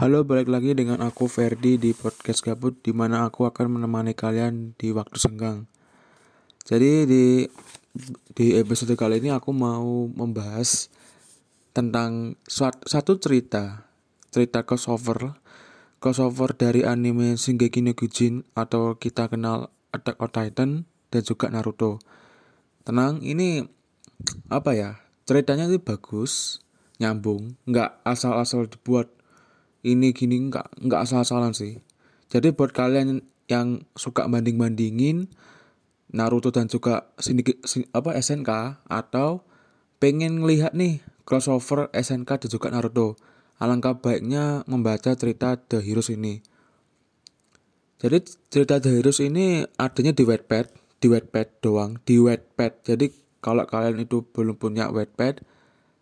Halo, balik lagi dengan aku Ferdi di podcast Gabut di mana aku akan menemani kalian di waktu senggang. Jadi di di episode kali ini aku mau membahas tentang satu cerita, cerita crossover, crossover dari anime Shingeki no Kyojin atau kita kenal Attack on Titan dan juga Naruto. Tenang, ini apa ya? Ceritanya itu bagus, nyambung, nggak asal-asal dibuat ini gini nggak nggak asal-asalan sih. Jadi buat kalian yang suka banding-bandingin Naruto dan juga Shiniki, apa SNK atau pengen ngelihat nih crossover SNK dan juga Naruto alangkah baiknya membaca cerita The Heroes ini. Jadi cerita The Heroes ini adanya di Wattpad di Wattpad doang di Wattpad. Jadi kalau kalian itu belum punya Wattpad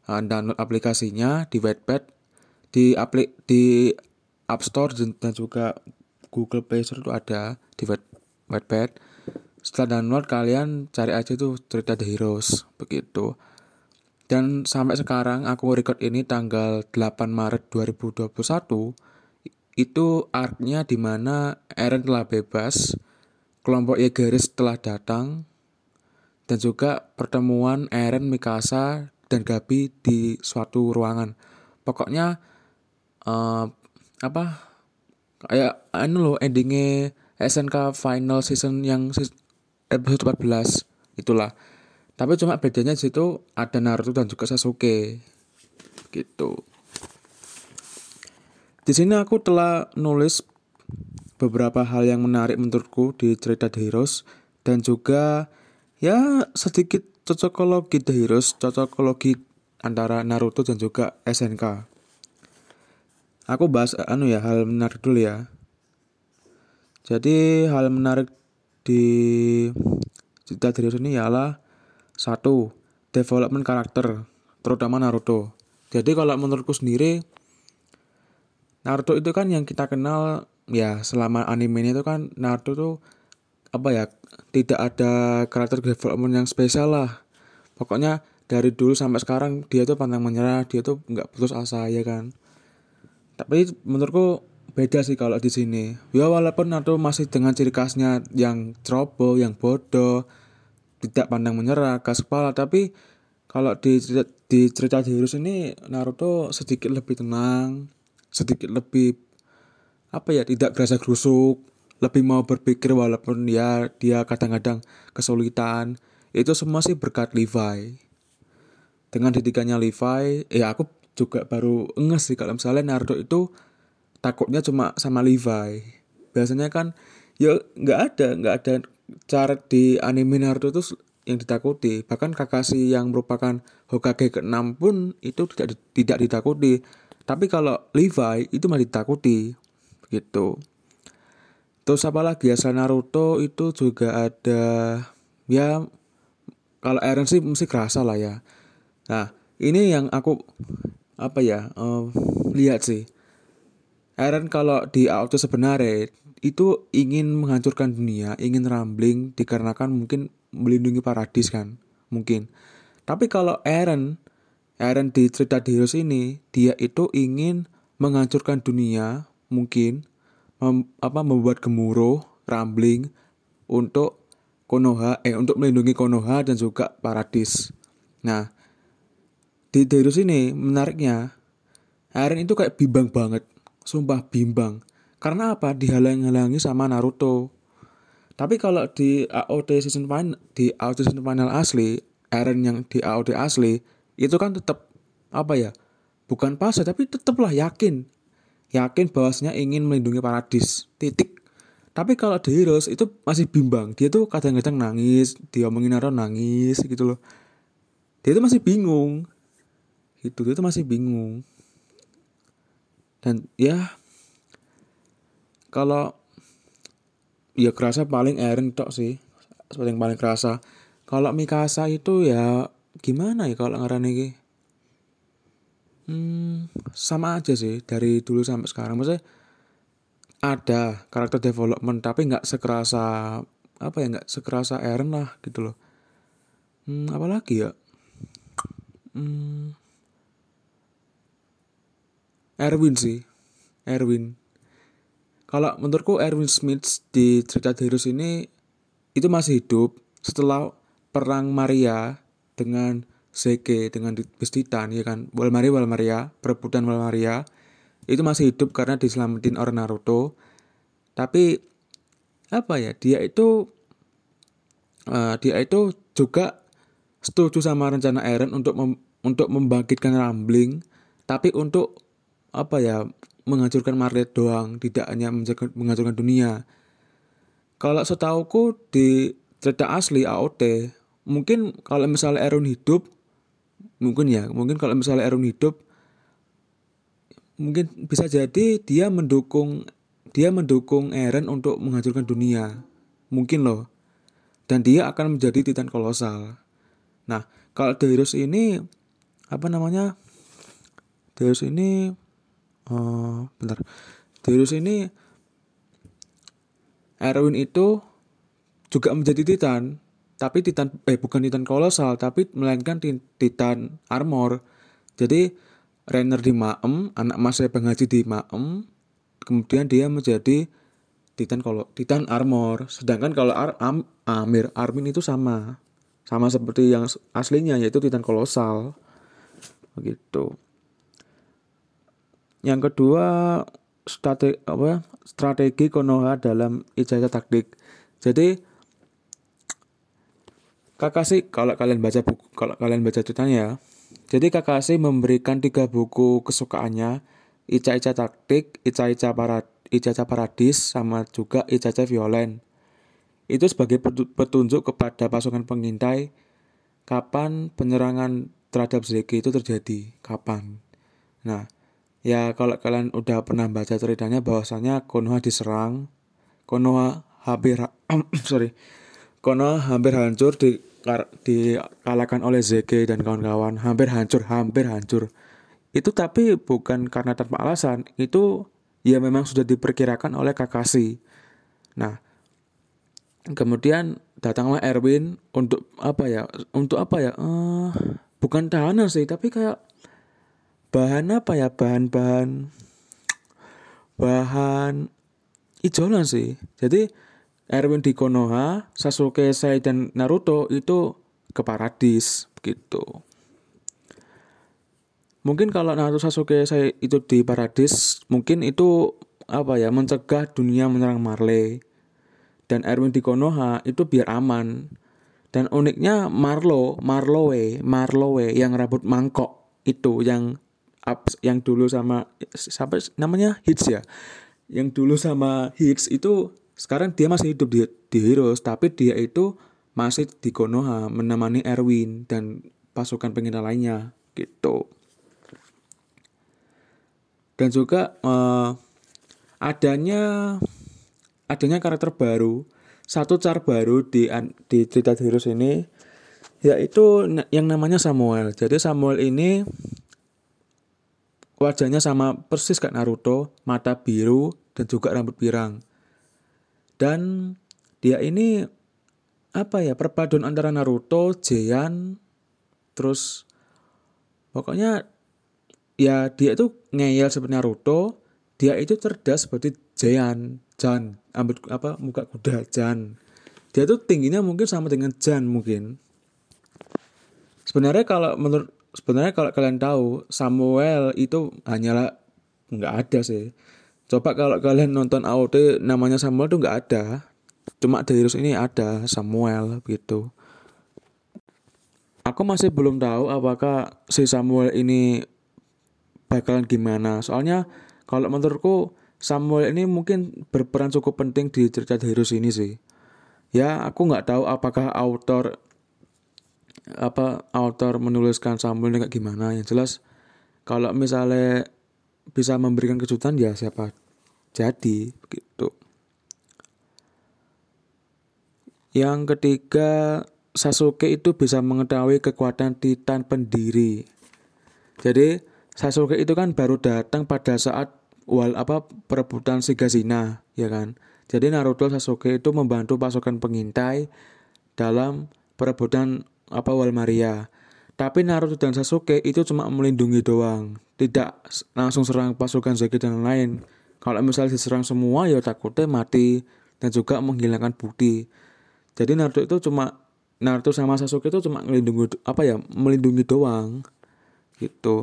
eh, download aplikasinya di Wattpad di aplik di App Store dan juga Google Play Store itu ada di Wattpad. Setelah download kalian cari aja tuh cerita The Heroes begitu. Dan sampai sekarang aku record ini tanggal 8 Maret 2021 itu artnya di mana Eren telah bebas, kelompok Yegaris telah datang, dan juga pertemuan Eren, Mikasa, dan Gabi di suatu ruangan. Pokoknya uh, apa? Kayak anu loh endingnya SNK final season yang episode 14 itulah. Tapi cuma bedanya situ ada Naruto dan juga Sasuke. Gitu. Di sini aku telah nulis beberapa hal yang menarik menurutku di cerita The Heroes dan juga ya sedikit cocokologi The Heroes cocokologi antara Naruto dan juga SNK aku bahas anu ya hal menarik dulu ya. Jadi hal menarik di cerita dari ini ialah satu development karakter terutama Naruto. Jadi kalau menurutku sendiri Naruto itu kan yang kita kenal ya selama anime ini itu kan Naruto tuh apa ya tidak ada karakter development yang spesial lah. Pokoknya dari dulu sampai sekarang dia tuh pantang menyerah dia tuh nggak putus asa ya kan tapi menurutku beda sih kalau di sini. Ya walaupun Naruto masih dengan ciri khasnya yang ceroboh yang bodoh tidak pandang menyerah gas kepala tapi kalau di di cerita di Heroes ini Naruto sedikit lebih tenang sedikit lebih apa ya tidak berasa gerusuk lebih mau berpikir walaupun ya dia kadang-kadang kesulitan. Itu semua sih berkat Levi. Dengan didikannya Levi ya aku juga baru enges sih kalau misalnya Naruto itu takutnya cuma sama Levi. Biasanya kan ya nggak ada nggak ada cara di anime Naruto itu yang ditakuti. Bahkan Kakashi yang merupakan Hokage ke-6 pun itu tidak tidak ditakuti. Tapi kalau Levi itu malah ditakuti gitu. Terus apa lagi asal Naruto itu juga ada ya kalau Eren sih mesti kerasa lah ya. Nah ini yang aku apa ya uh, lihat sih. Eren kalau di auto sebenarnya itu ingin menghancurkan dunia ingin rambling dikarenakan mungkin melindungi paradis kan mungkin. Tapi kalau Eren Eren di cerita di Heroes ini dia itu ingin menghancurkan dunia mungkin mem, apa membuat gemuruh rambling untuk Konoha eh untuk melindungi Konoha dan juga paradis. Nah di Deus ini menariknya Eren itu kayak bimbang banget. Sumpah bimbang. Karena apa? Dihalang-halangi sama Naruto. Tapi kalau di AOT season final di AOT season final asli Eren yang di AOT asli itu kan tetap apa ya bukan pas tapi tetaplah yakin. Yakin bahwasanya ingin melindungi paradis. Titik. Tapi kalau The Heroes itu masih bimbang. Dia tuh kadang-kadang nangis dia omongin Naruto nangis gitu loh. Dia itu masih bingung itu itu masih bingung. Dan ya kalau ya kerasa paling Eren tok sih yang paling kerasa. Kalau Mikasa itu ya gimana ya kalau ngarani ini? Hmm, sama aja sih dari dulu sampai sekarang. Maksudnya ada karakter development tapi nggak sekerasa apa ya nggak sekerasa Eren lah gitu loh. Hmm, apalagi ya? Hmm, Erwin sih. Erwin. Kalau menurutku Erwin Smith di cerita Heroes ini itu masih hidup setelah perang Maria dengan Zeke dengan bus Titan ya kan? Walmaria Walmaria perebutan Walmaria. Itu masih hidup karena diselamatin orang Naruto. Tapi apa ya dia itu uh, dia itu juga setuju sama rencana Eren untuk mem untuk membangkitkan Rambling. Tapi untuk apa ya menghancurkan Marlet doang, tidak hanya menghancurkan dunia. Kalau setauku di cerita asli AOT, mungkin kalau misalnya Aaron hidup, mungkin ya, mungkin kalau misalnya Aaron hidup, mungkin bisa jadi dia mendukung dia mendukung Eren untuk menghancurkan dunia. Mungkin loh. Dan dia akan menjadi Titan kolosal. Nah, kalau Darius ini apa namanya? Darius ini uh, bentar. Darius ini Erwin itu juga menjadi Titan tapi Titan eh bukan Titan kolosal tapi melainkan Titan armor. Jadi Rainer di Maem anak mas Bang Haji di Maem kemudian dia menjadi Titan kalau Titan armor. Sedangkan kalau Ar Am Amir Armin itu sama sama seperti yang aslinya yaitu Titan kolosal. Begitu yang kedua strategi apa strategi Konoha dalam ijazah taktik. Jadi Kakashi kalau kalian baca buku kalau kalian baca ceritanya jadi Kakashi memberikan tiga buku kesukaannya Ica-Ica Taktik, Ica-Ica Parad, Ica-Ica Paradis, sama juga Ica-Ica Violen. Itu sebagai petunjuk kepada pasukan pengintai kapan penyerangan terhadap Zeki itu terjadi, kapan. Nah, Ya kalau kalian udah pernah baca ceritanya bahwasanya Konoha diserang, Konoha hampir sorry, Konoha hampir hancur di dikalahkan oleh Zeke dan kawan-kawan, hampir hancur, hampir hancur. Itu tapi bukan karena tanpa alasan, itu ya memang sudah diperkirakan oleh Kakashi. Nah, kemudian datanglah Erwin untuk apa ya? Untuk apa ya? Uh, bukan tahanan sih, tapi kayak bahan apa ya? Bahan-bahan bahan ijolan sih. Jadi Erwin di Konoha Sasuke Sai dan Naruto itu ke Paradis gitu. Mungkin kalau Naruto Sasuke Sai itu di Paradis mungkin itu apa ya mencegah dunia menyerang Marley. Dan Erwin di Konoha itu biar aman. Dan uniknya Marlo Marlowe Marlowe yang rambut mangkok itu yang yang dulu sama siapa namanya? Hits ya? Yang dulu sama hits itu sekarang dia masih hidup di, di Heroes tapi dia itu masih di Konoha menemani Erwin dan pasukan pengintai lainnya gitu. Dan juga uh, adanya adanya karakter baru satu car baru di di cerita Heroes ini yaitu yang namanya Samuel. Jadi Samuel ini Wajahnya sama persis kayak Naruto, mata biru dan juga rambut pirang. Dan dia ini apa ya perpaduan antara Naruto, Jean, terus pokoknya ya dia itu ngeyel seperti Naruto, dia itu cerdas seperti Jean, Jan, rambut apa muka kuda Jan. Dia tuh tingginya mungkin sama dengan Jan mungkin. Sebenarnya kalau menurut sebenarnya kalau kalian tahu Samuel itu hanyalah nggak ada sih. Coba kalau kalian nonton AOT namanya Samuel tuh nggak ada. Cuma Darius ini ada Samuel gitu. Aku masih belum tahu apakah si Samuel ini bakalan gimana. Soalnya kalau menurutku Samuel ini mungkin berperan cukup penting di cerita Darius ini sih. Ya aku nggak tahu apakah author apa author menuliskan sambal kayak gimana? Yang jelas kalau misalnya bisa memberikan kejutan ya siapa jadi begitu yang ketiga Sasuke itu bisa mengetahui kekuatan Titan pendiri. Jadi Sasuke itu kan baru datang pada saat wal apa perebutan Shigasina ya kan? Jadi Naruto Sasuke itu membantu pasukan pengintai dalam perebutan apa Walmaria. Tapi Naruto dan Sasuke itu cuma melindungi doang, tidak langsung serang pasukan Zaki dan lain. kalau misalnya diserang semua ya takutnya mati dan juga menghilangkan bukti. Jadi Naruto itu cuma Naruto sama Sasuke itu cuma melindungi apa ya melindungi doang. Gitu.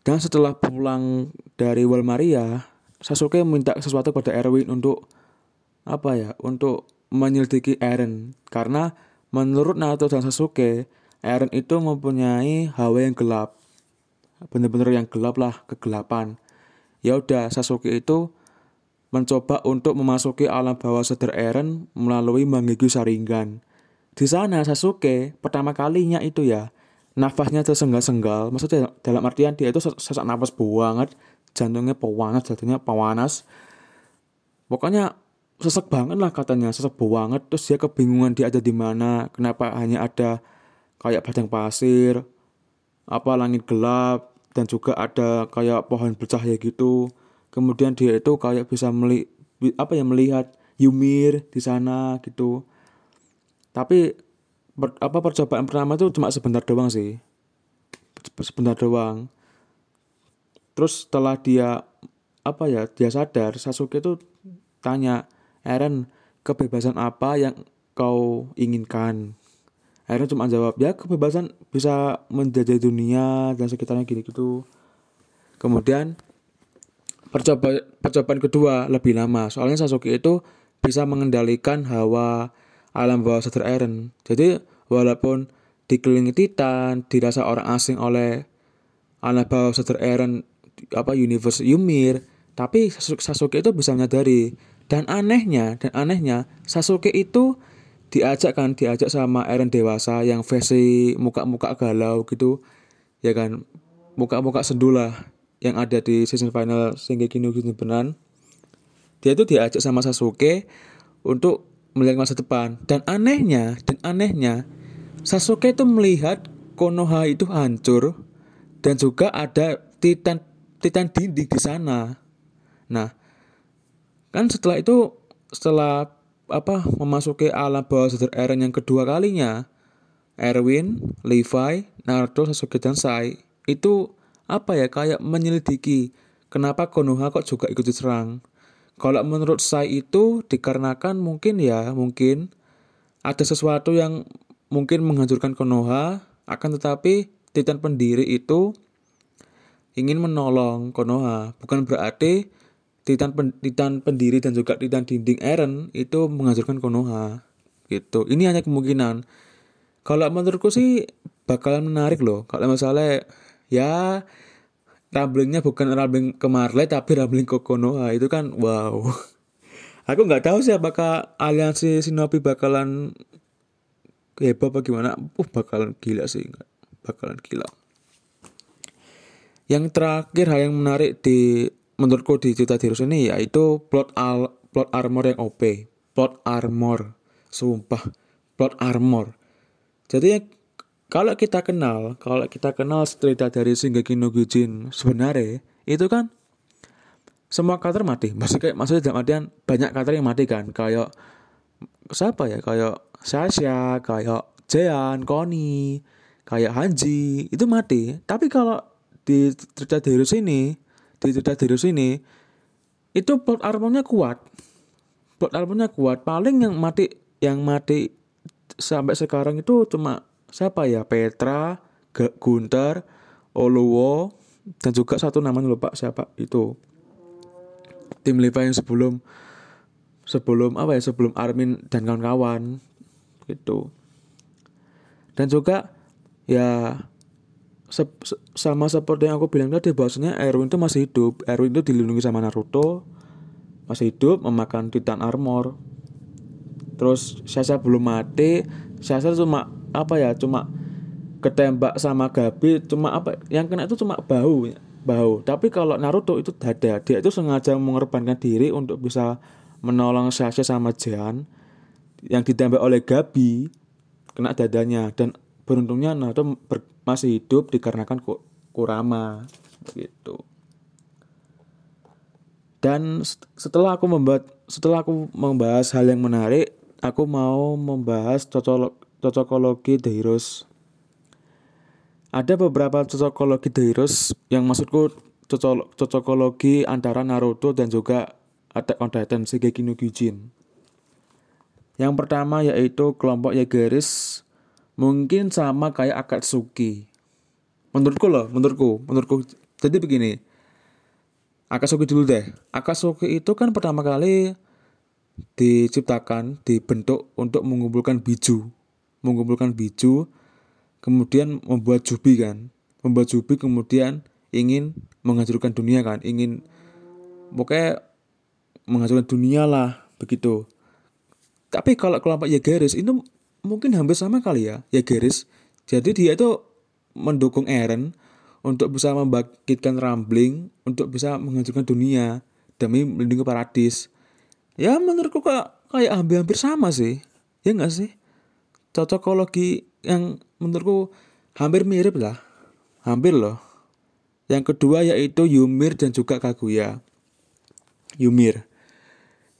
Dan setelah pulang dari Walmaria Sasuke minta sesuatu pada Erwin untuk apa ya untuk menyelidiki Eren. Karena menurut Naruto dan Sasuke Eren itu mempunyai hawa yang gelap. Bener-bener yang gelap lah kegelapan. Ya udah Sasuke itu mencoba untuk memasuki alam bawah sadar Eren melalui Mangekyo Sharingan. Di sana Sasuke pertama kalinya itu ya nafasnya tersenggal-senggal maksudnya dalam artian dia itu sesak nafas banget jantungnya panas jantungnya panas pokoknya sesek banget lah katanya sesek banget. Terus dia kebingungan dia ada di mana kenapa hanya ada kayak padang pasir apa langit gelap dan juga ada kayak pohon bercahaya gitu. Kemudian dia itu kayak bisa meli apa ya melihat Yumir di sana gitu. Tapi per, apa percobaan pertama itu cuma sebentar doang sih. Sebentar doang. Terus setelah dia apa ya dia sadar Sasuke itu tanya Eren kebebasan apa yang kau inginkan? Akhirnya cuma jawab ya kebebasan bisa menjajah dunia dan sekitarnya gini gitu. Kemudian percobaan percobaan kedua lebih lama. Soalnya Sasuke itu bisa mengendalikan hawa alam bawah sadar Eren jadi walaupun dikelilingi Titan dirasa orang asing oleh alam bawah sadar Eren apa universe Ymir tapi Sasuke itu bisa menyadari dan anehnya dan anehnya Sasuke itu diajak kan diajak sama Eren dewasa yang versi muka-muka galau gitu ya kan? Muka-muka sedula yang ada di season final Shingeki no Kyojin dia itu diajak sama Sasuke untuk melihat masa depan. Dan anehnya dan anehnya Sasuke itu melihat Konoha itu hancur dan juga ada titan titan dinding di sana. Nah kan setelah itu setelah apa memasuki alam bawah sadar Eren yang kedua kalinya Erwin, Levi, Naruto, Sasuke dan Sai itu apa ya kayak menyelidiki kenapa Konoha kok juga ikut diserang. Kalau menurut Sai itu dikarenakan mungkin ya mungkin ada sesuatu yang mungkin menghancurkan Konoha akan tetapi Titan pendiri itu ingin menolong Konoha bukan berarti Titan, pen, Titan pendiri dan juga Titan dinding Eren itu menghancurkan Konoha gitu. Ini hanya kemungkinan. Kalau menurutku sih bakalan menarik loh. Kalau misalnya ya ramblingnya bukan rambling ke Marley tapi rambling ke Konoha. Itu kan wow. Aku nggak tahu sih apakah aliansi Shinobi bakalan heboh apa gimana. Uh bakalan gila sih. Bakalan gila. Yang terakhir hal yang menarik di menurutku di cerita Dirus ini yaitu plot al plot armor yang OP plot armor. Sumpah plot armor. Jadi kalau kita kenal kalau kita kenal cerita dari Shingeki no Kyojin sebenarnya itu kan semua karakter mati. Maksudnya maksudnya dalam artian banyak karakter yang mati kan. Kayak siapa ya? Kayak Sasha kayak Jean Koni kayak Hanji itu mati. Tapi kalau di cerita Dirus ini di cerita Dirus ini itu plot armornya kuat. Plot armornya kuat. Paling yang mati yang mati sampai sekarang itu cuma siapa ya? Petra Gunter Oluwo dan juga satu namanya lupa siapa itu. Tim Levi yang sebelum sebelum apa ya? Sebelum Armin dan kawan-kawan gitu. Dan juga ya se sama seperti yang aku bilang tadi bahwasanya Erwin itu masih hidup. Erwin itu dilindungi sama Naruto masih hidup memakan Titan Armor. Terus Sasa belum mati Sasa cuma apa ya cuma ketembak sama Gabi cuma apa yang kena itu cuma bau bau. Tapi kalau Naruto itu dada dia itu sengaja mengorbankan diri untuk bisa menolong Sasa sama Jan yang ditembak oleh Gabi kena dadanya. Dan beruntungnya Naruto ber, masih hidup dikarenakan Kurama gitu. Dan setelah aku membuat setelah aku membahas hal yang menarik, aku mau membahas cocokologi The Heroes. Ada beberapa cocokologi The Heroes yang maksudku cocok cocokologi antara Naruto dan juga Attack on Titan Shingeki no Kyojin. Yang pertama yaitu kelompok Yageris mungkin sama kayak Akatsuki. Menurutku loh, menurutku, menurutku. Jadi begini, Akatsuki dulu deh. Akatsuki itu kan pertama kali diciptakan, dibentuk untuk mengumpulkan biju. Mengumpulkan biju, kemudian membuat jubi kan. Membuat jubi kemudian ingin menghancurkan dunia kan. Ingin, pokoknya menghancurkan dunia lah, begitu. Tapi kalau kelompok Yageris itu mungkin hampir sama kali ya, Yageris. Jadi dia itu mendukung Eren untuk bisa membangkitkan Rambling, untuk bisa menghancurkan dunia demi melindungi Paradis. Ya menurutku kok kayak hampir-hampir sama sih. Ya enggak sih? Cocokologi yang menurutku hampir mirip lah. Hampir loh. Yang kedua yaitu Yumir dan juga Kaguya. Yumir.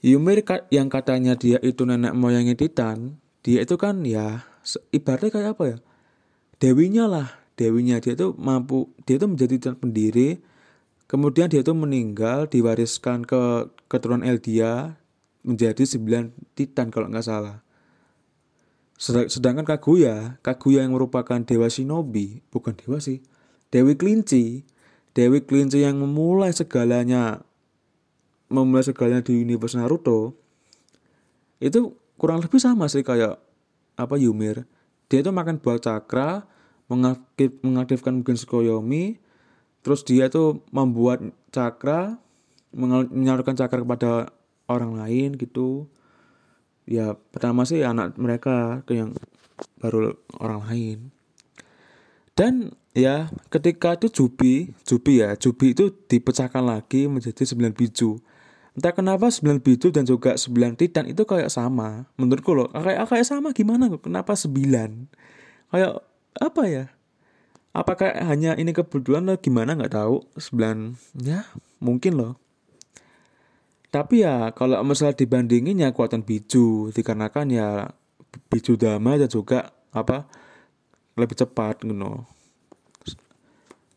Ymir yang katanya dia itu nenek moyangnya Titan, dia itu kan ya ibaratnya kayak apa ya? Dewinya lah, dewinya dia itu mampu, dia itu menjadi pendiri, kemudian dia itu meninggal diwariskan ke keturunan Eldia menjadi sembilan Titan kalau nggak salah. Sedangkan Kaguya, Kaguya yang merupakan dewa shinobi, bukan dewa sih, Dewi Kelinci, Dewi Kelinci yang memulai segalanya memulai segalanya di universe Naruto itu kurang lebih sama sih kayak apa Yumir. Dia itu makan buah cakra mengaktif, mengaktifkan Tsukuyomi terus dia itu membuat cakra menyalurkan cakra kepada orang lain gitu. Ya pertama sih anak mereka ke yang baru orang lain. Dan ya ketika itu Jubi Jubi ya Jubi itu dipecahkan lagi menjadi 9 biju Entah kenapa 9 bitu dan juga 9 titan itu kayak sama. Menurutku loh, kayak kayak sama gimana kok? Kenapa 9? Kayak apa ya? Apakah hanya ini kebetulan atau gimana nggak tahu. 9 ya mungkin loh. Tapi ya kalau misalnya dibandingin ya kekuatan biju dikarenakan ya biju dama dan juga apa lebih cepat gitu. Know.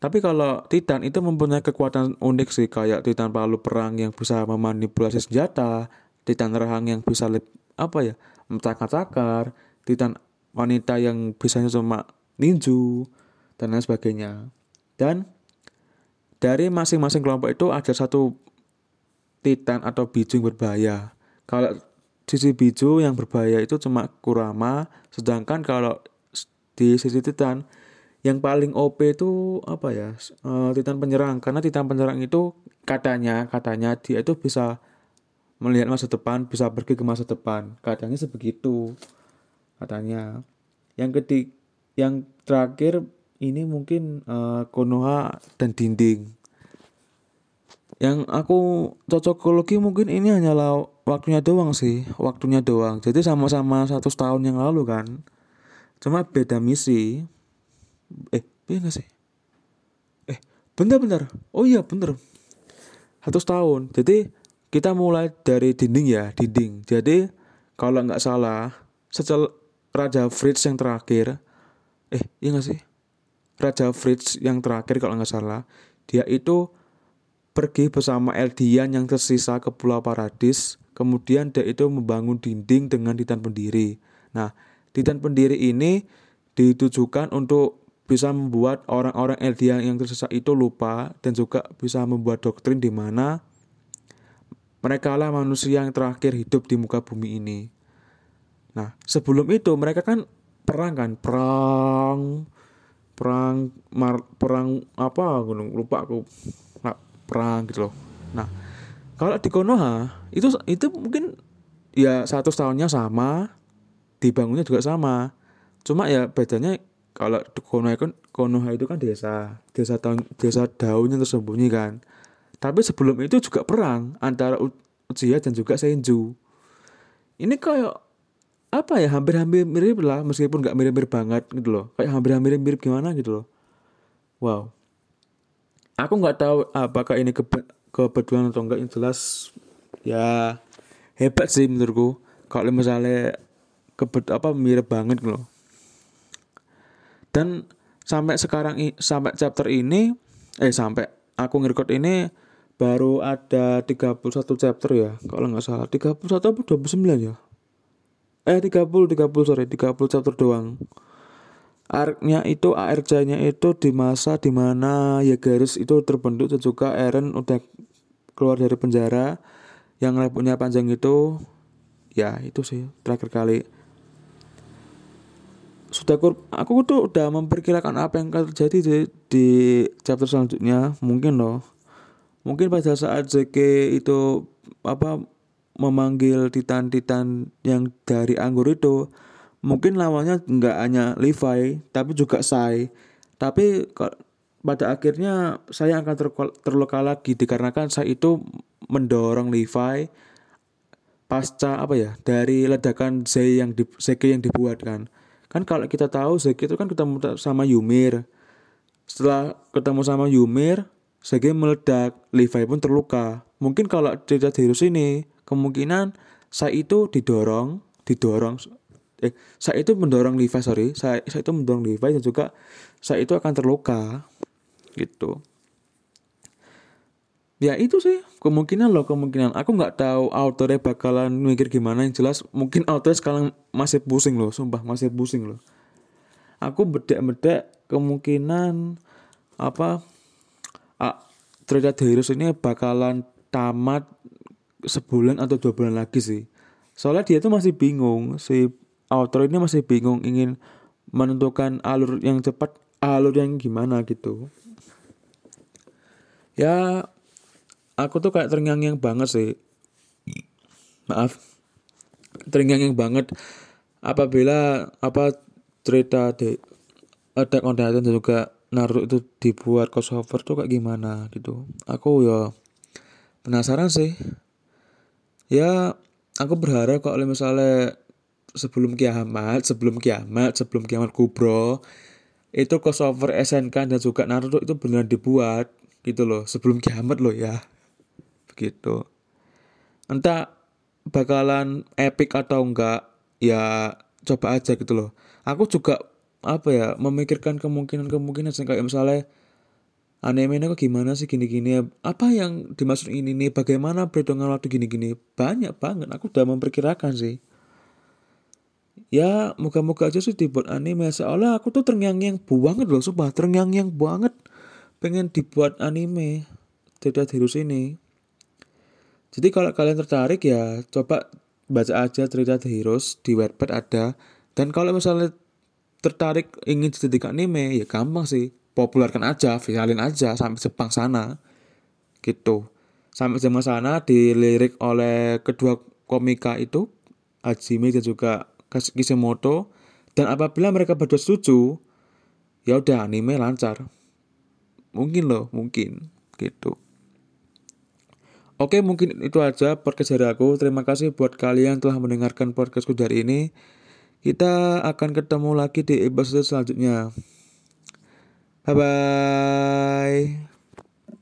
Tapi kalau Titan itu mempunyai kekuatan unik sih kayak Titan palu perang yang bisa memanipulasi senjata, Titan rahang yang bisa lep, apa ya mencakar-cakar, Titan wanita yang bisanya cuma ninju dan lain sebagainya. Dan dari masing-masing kelompok itu ada satu Titan atau biju yang berbahaya. Kalau sisi biju yang berbahaya itu cuma Kurama, sedangkan kalau di sisi Titan yang paling OP itu apa ya? Uh, Titan penyerang. Karena Titan penyerang itu katanya katanya dia itu bisa melihat masa depan bisa pergi ke masa depan. Katanya sebegitu katanya. Yang ketik yang terakhir ini mungkin uh, Konoha dan dinding. Yang aku cocokologi mungkin ini hanyalah waktunya doang sih waktunya doang. Jadi sama-sama satu tahun yang lalu kan. Cuma beda misi eh iya gak sih? Eh bener-bener oh iya bener. Satu tahun jadi kita mulai dari dinding ya dinding. Jadi kalau nggak salah setelah Raja Fritz yang terakhir eh iya gak sih? Raja Fritz yang terakhir kalau nggak salah dia itu pergi bersama Eldian yang tersisa ke Pulau Paradis. Kemudian dia itu membangun dinding dengan titan pendiri. Nah titan pendiri ini ditujukan untuk bisa membuat orang-orang Eldian yang tersesat itu lupa dan juga bisa membuat doktrin di mana mereka lah manusia yang terakhir hidup di muka bumi ini. Nah, sebelum itu mereka kan perang kan, perang perang mar, perang apa gunung lupa aku nah, perang gitu loh. Nah, kalau di Konoha itu itu mungkin ya satu tahunnya sama, dibangunnya juga sama. Cuma ya bedanya kalau Konoha itu Konoha itu kan desa desa tahun desa daun yang tersembunyi kan. Tapi sebelum itu juga perang antara Uchiha dan juga Senju. Ini kayak apa ya hampir-hampir mirip lah meskipun nggak mirip-mirip banget gitu loh. Kayak hampir-hampir mirip gimana gitu loh. Wow. Aku nggak tahu apakah ini kebe kebetulan atau enggak yang jelas ya hebat sih menurutku. Kalau misalnya kebet apa mirip banget gitu loh dan sampai sekarang sampai chapter ini eh sampai aku ngerekord ini baru ada 31 chapter ya kalau nggak salah. 31 apa 29 ya? Eh 30 30 sorry 30 chapter doang. Arc-nya itu ARC-nya itu di masa di mana ya garis itu terbentuk dan juga Eren udah keluar dari penjara. Yang rambutnya panjang itu ya itu sih terakhir kali sudah aku tuh udah memperkirakan apa yang akan terjadi di, di chapter selanjutnya. Mungkin loh. Mungkin pada saat Zeke itu apa memanggil titan-titan yang dari anggur itu mungkin lawannya nggak hanya Levi tapi juga Sai. Tapi pada akhirnya saya akan terluka lagi dikarenakan saya itu mendorong Levi pasca apa ya dari ledakan Zeke yang di, yang dibuat kan Kan kalau kita tahu Zeki itu kan ketemu sama Yumir. Setelah ketemu sama Yumir, Zeki meledak, Levi pun terluka. Mungkin kalau cerita di ini, kemungkinan saya itu didorong, didorong, eh, saya itu mendorong Levi, sorry, saya, saya itu mendorong Levi dan juga saya itu akan terluka, gitu ya itu sih kemungkinan loh kemungkinan. Aku nggak tahu autornya bakalan mikir gimana. Yang jelas mungkin autornya sekarang masih pusing loh sumpah masih pusing loh. Aku bedek-bedek kemungkinan apa ah, Trade Heroes ini bakalan tamat sebulan atau dua bulan lagi sih. Soalnya dia tuh masih bingung si author ini masih bingung ingin menentukan alur yang cepat alur yang gimana gitu. Ya aku tuh kayak terngiang-ngiang banget sih. Maaf. Terngiang-ngiang banget. Apabila apa cerita di ada on dan juga Naruto itu dibuat crossover tuh kayak gimana gitu. Aku ya penasaran sih. Ya aku berharap kalau misalnya sebelum kiamat sebelum kiamat sebelum kiamat kubro itu crossover SNK dan juga Naruto itu benar dibuat gitu loh sebelum kiamat loh ya gitu. Entah bakalan epic atau enggak ya coba aja gitu loh. Aku juga apa ya memikirkan kemungkinan-kemungkinan kayak misalnya anime ini kok gimana sih gini-gini apa yang dimaksud ini nih? Bagaimana perhitungan waktu gini-gini? Banyak banget aku udah memperkirakan sih. Ya moga-moga aja sih dibuat anime. Soalnya aku tuh terngiang-ngiang banget loh sumpah terngiang-ngiang banget pengen dibuat anime. Tidak virus ini jadi kalau kalian tertarik ya coba baca aja cerita The Heroes di Wattpad ada. Dan kalau misalnya tertarik ingin jadi anime ya gampang sih. Populerkan aja, viralin aja sampai Jepang sana. Gitu. Sampai Jepang sana dilirik oleh kedua komika itu Hajime dan juga Kishimoto dan apabila mereka berdua setuju ya udah anime lancar mungkin loh mungkin gitu Oke mungkin itu aja podcast dari aku. Terima kasih buat kalian telah mendengarkan podcastku dari ini. Kita akan ketemu lagi di episode selanjutnya. Bye bye.